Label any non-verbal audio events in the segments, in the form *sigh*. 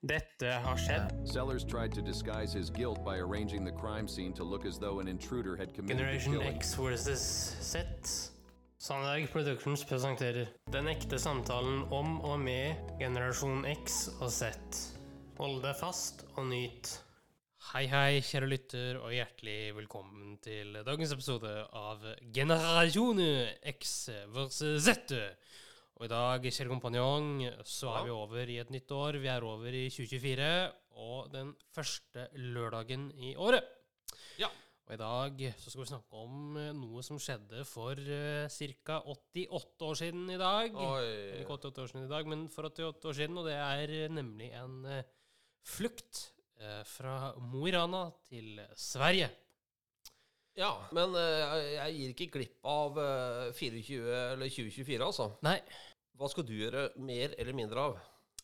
Dette har skjedd. Sellers tried to disguise his guilt by arranging the crime scene to look as though an intruder had committed the Generation killing. X versus Z. Sandberg Productions presenterer Den ekte samtalen om og med generasjon X og Z. Hold deg fast og nyt. Hei, hei, kjære lytter, og hjertelig velkommen til dagens episode av Generasjon X versus Z. Og i dag, Kjell kompanjong, så er vi over i et nytt år. Vi er over i 2024, og den første lørdagen i året. Ja. Og i dag så skal vi snakke om eh, noe som skjedde for uh, ca. 88 år siden i dag. Oi. Ikke 88 år siden i dag, men for 88 år siden. Og det er eh, nemlig en uh, flukt fra Mo i Rana til Sverige. Ja, men jeg, gir ikke glipp av eh, 24 eller 2024, altså. Nei, Hva skal du gjøre mer eller mindre av?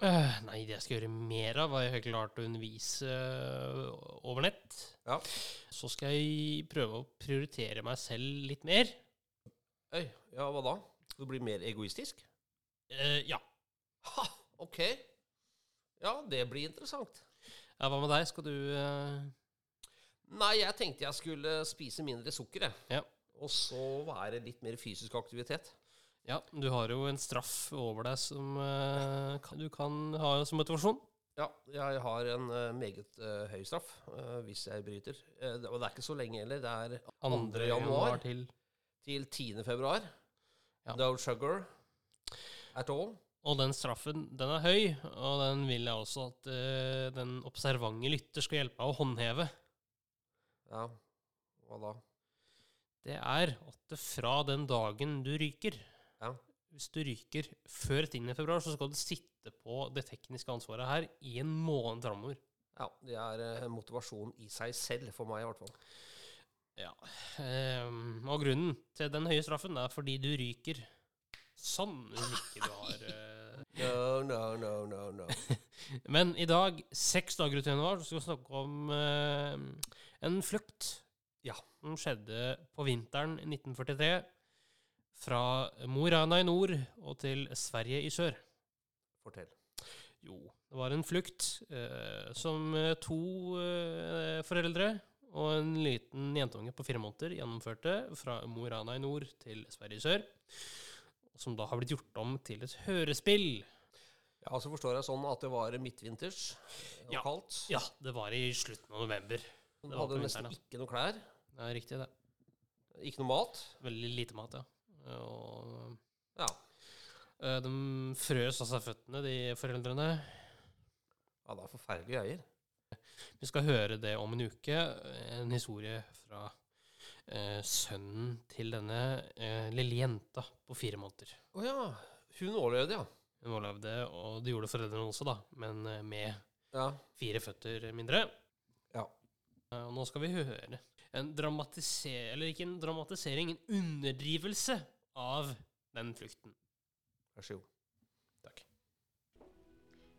Uh, nei, det jeg skal gjøre mer av, er helt klart å undervise uh, over nett. Ja. Så skal jeg prøve å prioritere meg selv litt mer. Øy, ja, hva da? Skal du bli mer egoistisk? Uh, ja. Ha, ok. Ja, det blir interessant. ja. Hva med deg? Skal du Nei, jeg tenkte jeg skulle spise mindre sukker, jeg. Ja. Og så være litt mer fysisk aktivitet. Ja, du har jo en straff over deg som øh, du kan ha som motivasjon. Ja, jeg har en eh, meget eh, høy straff eh, hvis jeg bryter. Eh, det- og det er ikke så lenge heller. Det er 2. 2. januar til til 10. februar. Ja. No sugar at all. Og den straffen, den er høy, og den vil jeg også at den observante lytter skal hjelpe meg å håndheve. Ja, hva da? Det er at det fra den dagen du ryker Ja. Hvis du ryker før 10. februar, så skal du sitte på det tekniske ansvaret her i en måned framover. Ja, det er eh, motivasjon i seg selv, for meg i hvert fall. Ja. ehm, og grunnen til den høye straffen er fordi du ryker sånn hvis ikke du har eh, *laughs* No, no, no, no, no. *laughs* Men i dag, seks dager ut i januar, så skal vi snakke om eh, en flukt Ja. som skjedde på vinteren 1943 fra Mo i Rana i nord og til Sverige i sør. Fortell. Jo, det var en flukt eh, som eh, to eh, foreldre og en liten jentunge på fire måneder gjennomførte fra Mo i Rana i nord til Sverige i sør. Som da har blitt gjort om til et hørespill. Ja, så forstår jeg sånn at det var midtvinters og Ja. kaldt. Ja, det var i slutten av november. Du hadde nesten vinteren, ikke noe klær. Er riktig, det. Ikke noe mat. Veldig lite mat, ja. Og Ja. eh, de frøs av seg føttene, de foreldrene. ja, det er forferdelige greier. Vi skal høre det om en uke. En historie fra eh, sønnen til denne eh, lille jenta på fire måneder. Å ja. Hun overlevde, ja. Hun overlevde, og det gjorde foreldrene også, da, men eh, med Ja. fire føtter mindre. ja. Eh, Og nå skal vi høre en dramatisering Eller ikke en dramatisering, en underdrivelse av den flukten. Vær så god. Takk.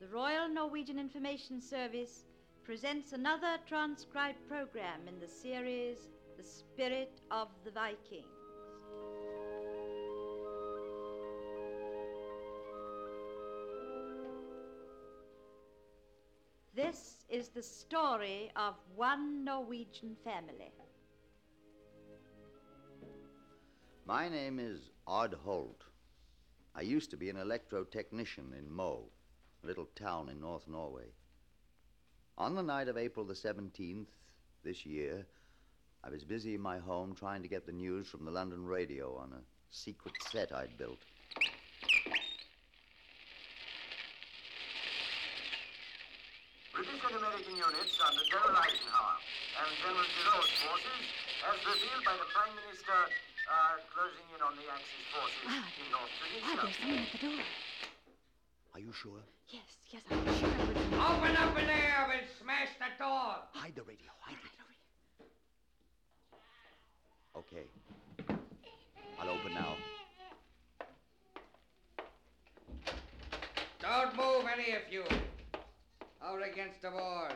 The Royal Norwegian Information Service presents another transcribed program in the series The Spirit of the Vikings. This is the story of one Norwegian family. My name is Odd Holt. I used to be an electrotechnician in Mo, a little town in North Norway. On the night of April the 17th this year, I was busy in my home trying to get the news from the London radio on a secret set I'd built. British and American units under General Eisenhower and General Giraud's forces, as revealed by the Prime Minister, are closing in on the Axis forces in North Ah, there's Tunisia. someone at the door. Are you sure? Yes, yes, I'm sure I would. Open up in there, we'll smash the door. Hide the radio, hide it. Okay. I'll open now. Don't move, any of you. Out against the wall.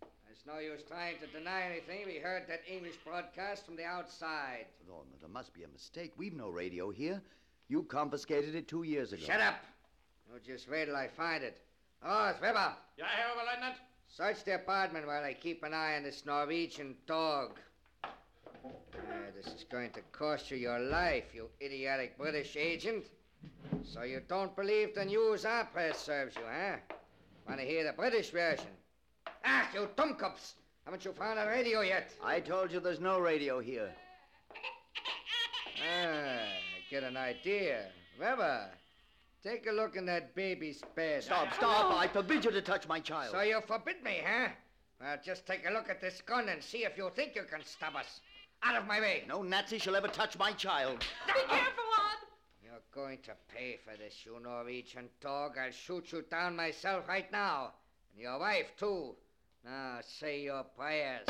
There's no use trying to deny anything. We heard that English broadcast from the outside. Oh, no, there must be a mistake. We've no radio here. You confiscated it two years ago. Shut up! You just wait till I find it. Oh, it's Weber. Ja, Herr Oberleutnant. Search the apartment while I keep an eye on this Norwegian dog. Ah, this is going to cost you your life, you idiotic British agent. So you don't believe the news our press serves you, huh? Want to hear the British version? Ah, you dumbcups! Haven't you found a radio yet? I told you there's no radio here. Ah, get an idea. Weber, take a look in that baby's bed. Stop, stop. I forbid you to touch my child. So you forbid me, huh? Well, just take a look at this gun and see if you think you can stop us. Out of my way. No Nazi shall ever touch my child. Be careful, Odd. You're going to pay for this, you Norwegian dog. I'll shoot you down myself right now. And your wife, too. Now, say your prayers.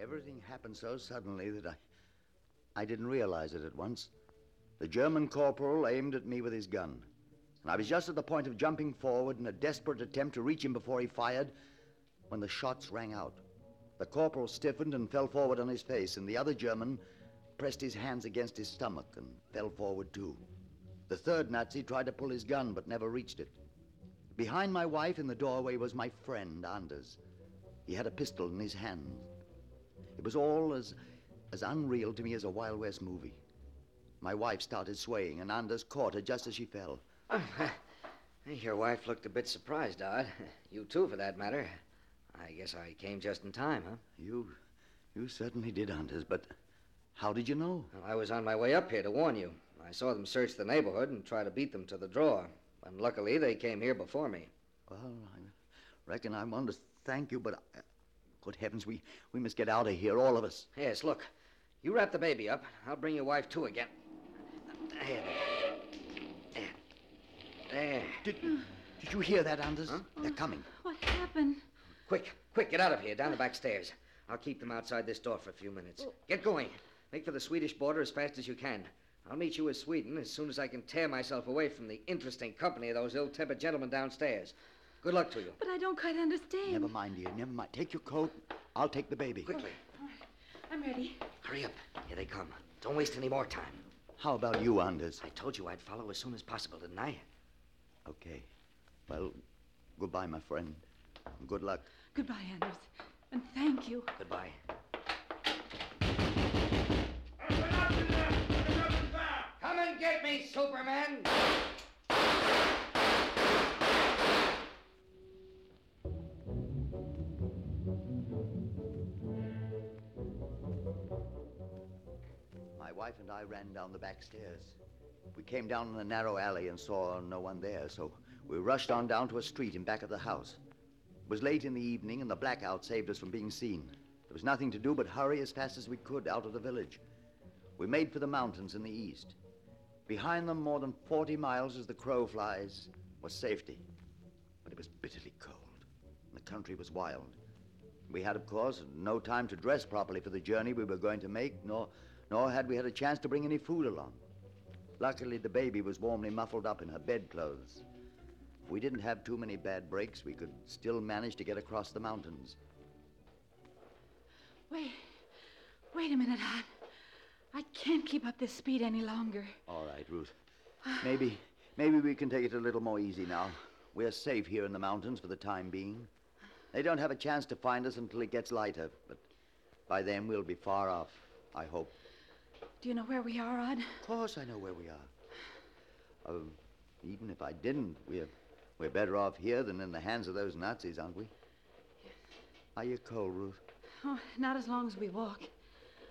Everything happened so suddenly that I. I didn't realize it at once. The German corporal aimed at me with his gun. And I was just at the point of jumping forward in a desperate attempt to reach him before he fired when the shots rang out. The corporal stiffened and fell forward on his face, and the other German pressed his hands against his stomach and fell forward too. The third Nazi tried to pull his gun but never reached it. Behind my wife in the doorway was my friend, Anders. He had a pistol in his hand. It was all as, as unreal to me as a Wild West movie. My wife started swaying, and Anders caught her just as she fell. *laughs* Your wife looked a bit surprised, Odd. You too, for that matter. I guess I came just in time, huh? You, you certainly did, Anders, but how did you know? Well, I was on my way up here to warn you. I saw them search the neighborhood and try to beat them to the drawer. And luckily, they came here before me. Well, I reckon I want to thank you, but I, good heavens, we, we must get out of here, all of us. Yes, look. You wrap the baby up. I'll bring your wife, too, again. There. There. There. Did, did you hear that, Anders? They're coming. What happened? Quick, quick, get out of here, down the back stairs. I'll keep them outside this door for a few minutes. Oh. Get going. Make for the Swedish border as fast as you can. I'll meet you in Sweden as soon as I can tear myself away from the interesting company of those ill-tempered gentlemen downstairs. Good luck to you. But I don't quite understand. Never mind, dear, never mind. Take your coat. I'll take the baby. Quickly. I'm ready. Hurry up. Here they come. Don't waste any more time. How about you, Anders? I told you I'd follow as soon as possible, didn't I? Okay. Well, goodbye, my friend. Good luck. Goodbye, Anders. And thank you. Goodbye. Come and get me, Superman! My wife and I ran down the back stairs. We came down in a narrow alley and saw no one there, so we rushed on down to a street in back of the house. It was late in the evening, and the blackout saved us from being seen. There was nothing to do but hurry as fast as we could out of the village. We made for the mountains in the east. Behind them, more than 40 miles as the crow flies, was safety. But it was bitterly cold, and the country was wild. We had, of course, no time to dress properly for the journey we were going to make, nor, nor had we had a chance to bring any food along. Luckily, the baby was warmly muffled up in her bedclothes. If we didn't have too many bad breaks, we could still manage to get across the mountains. Wait. Wait a minute, Odd. I can't keep up this speed any longer. All right, Ruth. Maybe, maybe we can take it a little more easy now. We're safe here in the mountains for the time being. They don't have a chance to find us until it gets lighter, but by then we'll be far off, I hope. Do you know where we are, Odd? Of course I know where we are. Uh, even if I didn't, we're, we're better off here than in the hands of those Nazis, aren't we? Are you cold, Ruth? Oh, not as long as we walk.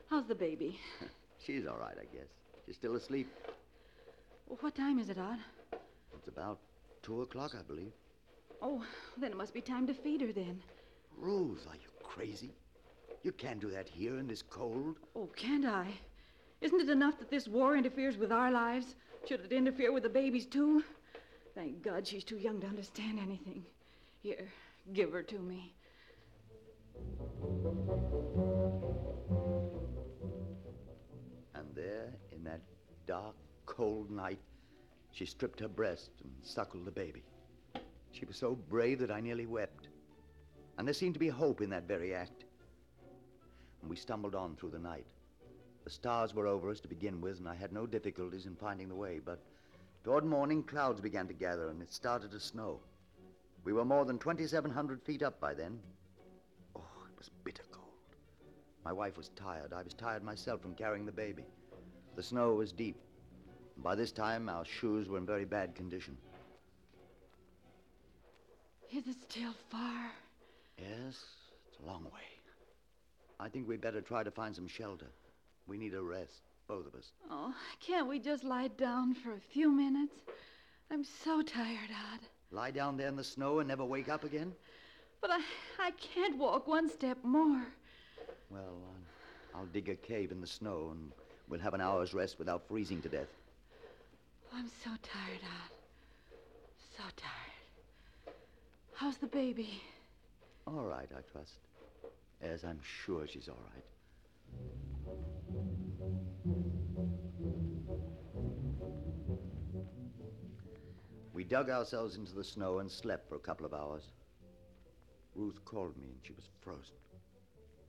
How's the baby? *laughs* She's all right, I guess. She's still asleep. What time is it, Odd? It's about two o'clock, I believe. Oh, then it must be time to feed her then. Ruth, are you crazy? You can't do that here in this cold. Oh, can't I? Isn't it enough that this war interferes with our lives? Should it interfere with the baby's too? Thank God she's too young to understand anything. Here, give her to me. And there, in that dark, cold night, she stripped her breast and suckled the baby. She was so brave that I nearly wept. And there seemed to be hope in that very act. And we stumbled on through the night. The stars were over us to begin with, and I had no difficulties in finding the way, but toward morning, clouds began to gather, and it started to snow. We were more than 2,700 feet up by then. Oh, it was bitter cold. My wife was tired. I was tired myself from carrying the baby. The snow was deep. By this time, our shoes were in very bad condition. Is it still far? Yes, it's a long way. I think we'd better try to find some shelter. We need a rest, both of us. Oh, can't we just lie down for a few minutes? I'm so tired, Odd. Lie down there in the snow and never wake up again? But I, I can't walk one step more. Well, I'll, I'll dig a cave in the snow and we'll have an hour's rest without freezing to death. Oh, I'm so tired, Odd. So tired. How's the baby? All right, I trust. As I'm sure she's all right. Dug ourselves into the snow and slept for a couple of hours. Ruth called me and she was frozen.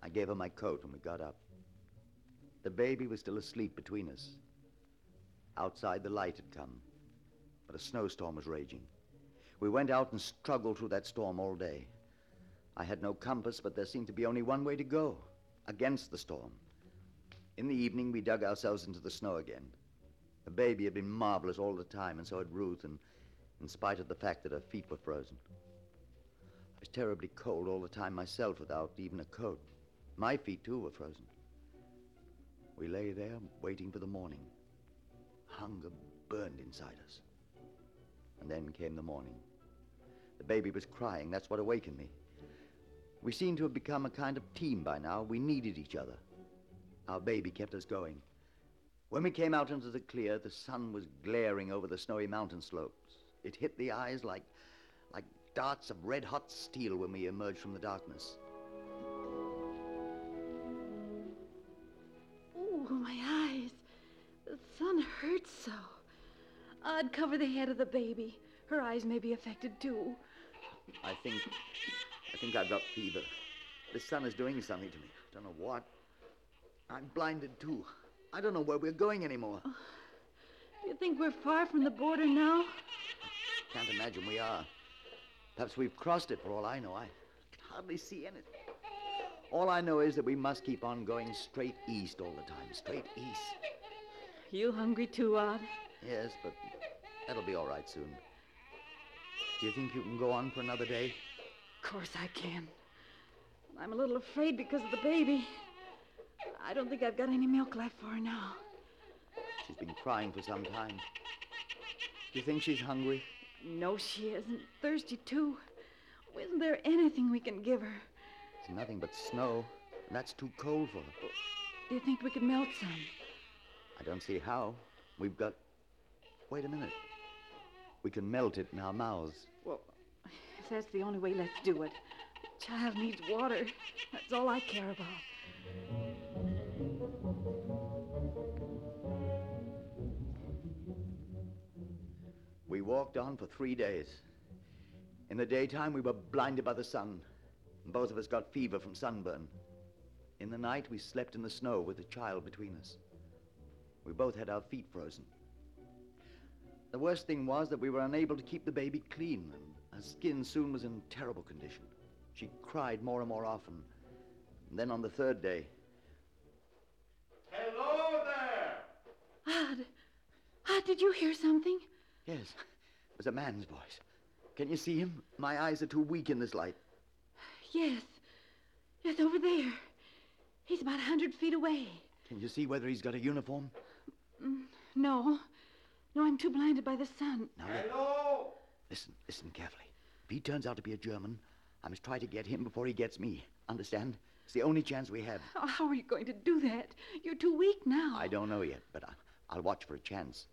I gave her my coat and we got up. The baby was still asleep between us. Outside, the light had come, but a snowstorm was raging. We went out and struggled through that storm all day. I had no compass, but there seemed to be only one way to go against the storm. In the evening, we dug ourselves into the snow again. The baby had been marvelous all the time, and so had Ruth, and in spite of the fact that her feet were frozen. I was terribly cold all the time myself without even a coat. My feet, too, were frozen. We lay there waiting for the morning. Hunger burned inside us. And then came the morning. The baby was crying. That's what awakened me. We seemed to have become a kind of team by now. We needed each other. Our baby kept us going. When we came out into the clear, the sun was glaring over the snowy mountain slopes. It hit the eyes like, like darts of red hot steel when we emerged from the darkness. Oh, my eyes. The sun hurts so. I'd cover the head of the baby. Her eyes may be affected too. I think, I think I've got fever. The sun is doing something to me. I don't know what. I'm blinded too. I don't know where we're going anymore. Do you think we're far from the border now? Can't imagine we are. Perhaps we've crossed it for all I know. I can hardly see anything. All I know is that we must keep on going straight east all the time. Straight east. You hungry too, Odd? Yes, but that'll be all right soon. Do you think you can go on for another day? Of course I can. I'm a little afraid because of the baby. I don't think I've got any milk left for her now. She's been crying for some time. Do you think she's hungry? No, she isn't. Thirsty, too. Oh, Isn't there anything we can give her? It's nothing but snow, and that's too cold for her. Do you think we could melt some? I don't see how. We've got. Wait a minute. We can melt it in our mouths. Well, if that's the only way, let's do it. The child needs water. That's all I care about. We walked on for three days. In the daytime, we were blinded by the sun. and Both of us got fever from sunburn. In the night, we slept in the snow with the child between us. We both had our feet frozen. The worst thing was that we were unable to keep the baby clean, and her skin soon was in terrible condition. She cried more and more often. And then on the third day, Hello there! Odd. Odd, did you hear something? Yes, it was a man's voice. Can you see him? My eyes are too weak in this light. Yes. Yes, over there. He's about a hundred feet away. Can you see whether he's got a uniform? Mm, no. No, I'm too blinded by the sun. Now, Hello! listen, listen carefully. If he turns out to be a German, I must try to get him before he gets me. Understand? It's the only chance we have. Oh, how are you going to do that? You're too weak now. I don't know yet, but I, I'll watch for a chance.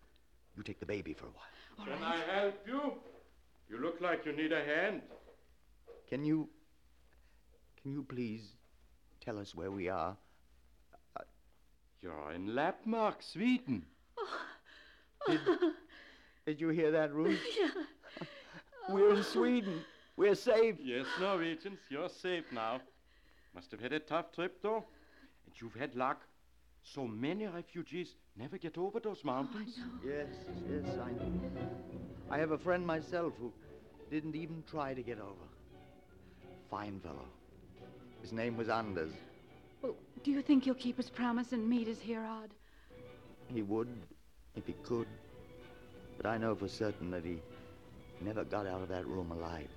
You take the baby for a while. All Can right. I help you? You look like you need a hand. Can you. Can you please tell us where we are? Uh, you're in Lappmark, Sweden. Oh. Did you hear that, Ruth? *laughs* Yeah. We're in Sweden. We're safe. Yes, Norwegians, you're safe now. Must have had a tough trip, though. And you've had luck. So many refugees never get over those mountains. Oh, yes, yes, I know. I have a friend myself who didn't even try to get over. Fine fellow. His name was Anders. Well, do you think he'll keep his promise and meet us here, Odd? He would if he could. But I know for certain that he never got out of that room alive.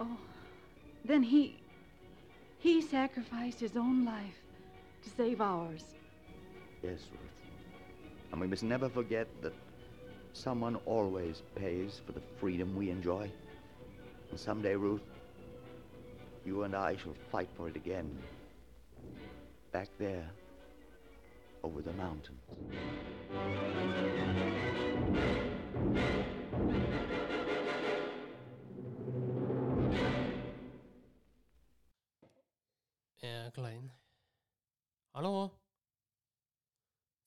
Oh, then he. he sacrificed his own life to save ours. Yes, Ruth. And we must never forget that someone always pays for the freedom we enjoy. And someday, Ruth, you and I shall fight for it again. Back there, over the mountains.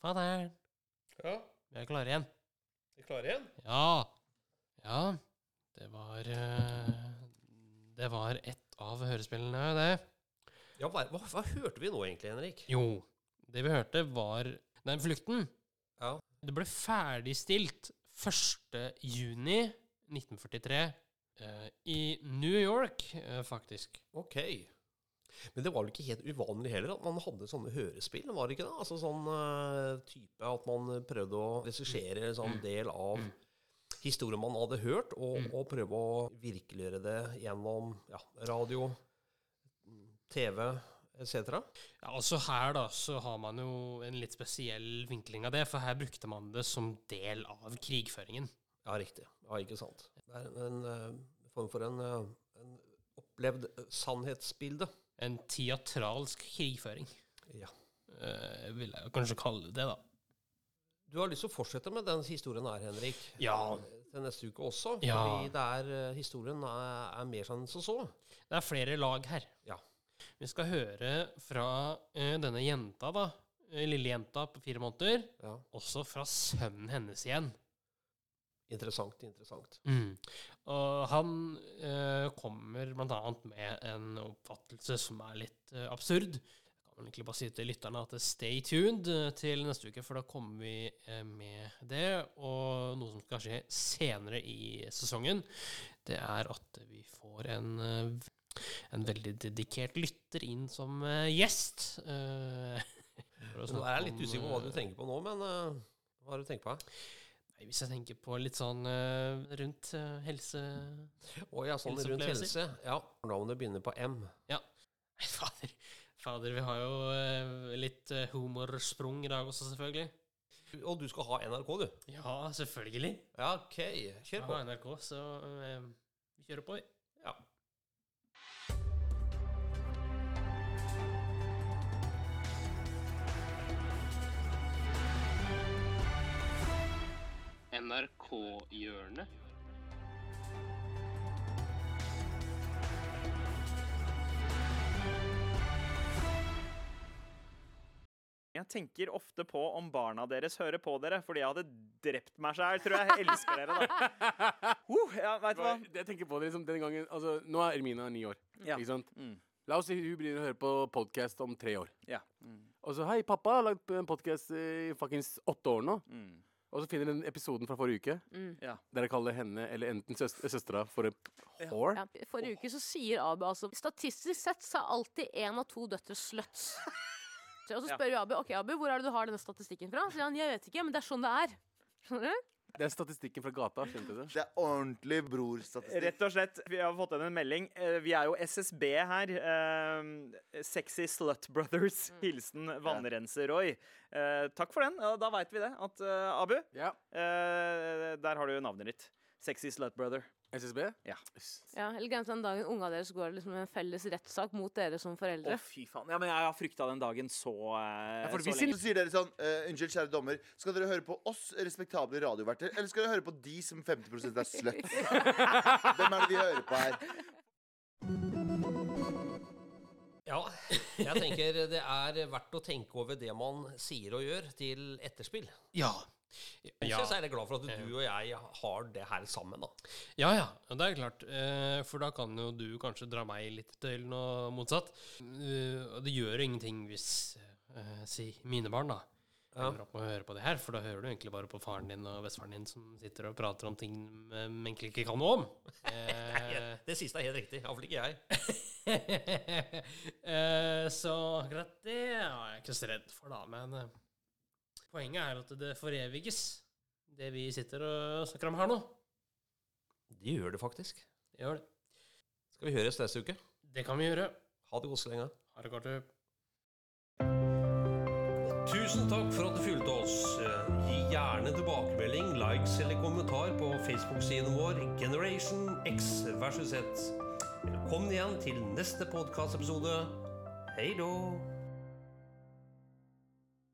Faderen. Ja, Vi er klare igjen. vi er klare igjen? Ja. Ja. Det var eh, Det var ett av hørespillene, det. Ja, hva, hva, hva hørte vi nå egentlig, Henrik? Jo. Det vi hørte, var den flukten. Ja. Det ble ferdigstilt 1. juni 1943 eh, i New York, eh, faktisk. Ok. Men det var vel ikke helt uvanlig heller at man hadde sånne hørespill? Var det ikke det? Altså sånn uh, type at man prøvde å regissere en sånn del av historien man hadde hørt, og, og prøve å virkeliggjøre det gjennom ja, radio, TV etc. Ja, altså Her da, så har man jo en litt spesiell vinkling av det, for her brukte man det som del av krigføringen. Ja, riktig. Ja, ikke sant. Det er en en form for en, eh, en opplevd eh, sannhetsbilde. En teatralsk krigføring, Ja. eh, vil jeg kanskje kalle det, da. Du har lyst til å fortsette med den historien her, Henrik? Ja. Til neste uke også? Ja. Fordi det er, eh, historien er, er mer sånn som så. Det er flere lag her. Ja. Vi skal høre fra eh, denne jenta, da. eh, Lille jenta på fire måneder. ja. Også fra sønnen hennes igjen. Interessant, interessant. Mm. Og han eh, kommer annet med en oppfattelse som er litt eh, absurd. Jeg kan egentlig bare si til lytterne at stay tuned eh, til neste uke, for da kommer vi eh, med det. Og noe som skal skje senere i sesongen, det er at vi får en, eh, en veldig dedikert lytter inn som eh, gjest. *laughs* nå er jeg litt usikker på hva du tenker på nå, men hva har du tenkt på? Nei, Hvis jeg tenker på litt sånn uh, rundt uh, helse... Å ja, sånn rundt helse. Ja. Navnet begynner på M. Ja. fader. Fader, vi har jo uh, litt humorsprung i dag også, selvfølgelig. Og du skal ha NRK, du? Ja, selvfølgelig. Ja, OK. Kjør Jeg på. har NRK, så vi kjører på. vi. NRK-hjørnet. Jeg tenker ofte på om barna deres hører på dere, fordi jeg hadde drept meg sjæl, tror jeg. Jeg elsker dere, da. *laughs* Uh, ja, vet du hva? Jeg tenker på det liksom den gangen altså, Nå er Ermina ni år. Ja. Ikke sant? Mm. La oss si hun begynner å høre på podkast om tre år. Ja. Mm. Og så Hei, pappa har lagd en podkast i fuckings åtte år nå. Mm. Og så finner den episoden fra forrige uke, Mm. Ja. der jeg kaller henne eller enten søs søstera for en whore. Ja, forrige uke så sier Abu altså Statistisk sett så er alltid én av to døtre sluts. *laughs* Så- Og så spør vi Abu ok Abu, hvor er det du har denne statistikken fra. Så sier han jeg vet ikke, men det er sånn det er. Skjønner du? Det er statistikken fra gata. skjønte du det? Er ordentlig brorstatistikk. Rett og slett, vi har fått inn en melding. Eh, Vi er jo SSB her. Eh, Sexy Slut Brothers. Hilsen vannrenser Roy. Eh, takk for den. Da veit vi det. At Abu, Ja. eh, der har du navnet ditt. Sexy Slut Brother. SSB? Ja. Ja, eller ganske den dagen unga deres går liksom en felles rettssak mot dere som foreldre. Å, fy faen. Ja, men jeg har frykta den dagen så, uh, Ja, for så lenge. så sier dere sånn uh, Unnskyld, kjære dommer. Skal dere høre på oss respektable radioverter, eller skal dere høre på de som 50 er sluts? *laughs* Hvem er det vi hører på her? Ja, jeg tenker det er verdt å tenke over det man sier og gjør, til etterspill. Ja. Jeg er jeg glad for at du og jeg har det her sammen. da. Ja, ja. Det er klart. eh, For da kan jo du kanskje dra meg litt til noe motsatt. Eh, Og det gjør ingenting hvis eh, si mine barn, da, Ja. ender opp med å høre på det her, for da hører du egentlig bare på faren din og bestefaren din som sitter og prater om ting de egentlig ikke kan noe om. *laughs* Eh, Det siste er helt riktig. Iallfall ikke jeg. *laughs* Eh, så akkurat det er jeg ikke så redd for, da. Men poenget er at det foreviges, det vi sitter og snakker om her nå. De gjør det faktisk. Det gjør det. Skal vi høres neste uke? Det kan vi gjøre. Ha det godt så lenge. Ha det godt. Tusen takk for at du fulgte oss. Gi gjerne tilbakemelding, likes eller kommentar på Facebook-siden vår Generation X versus Z. Velkommen igjen til neste podkastepisode. Hei då!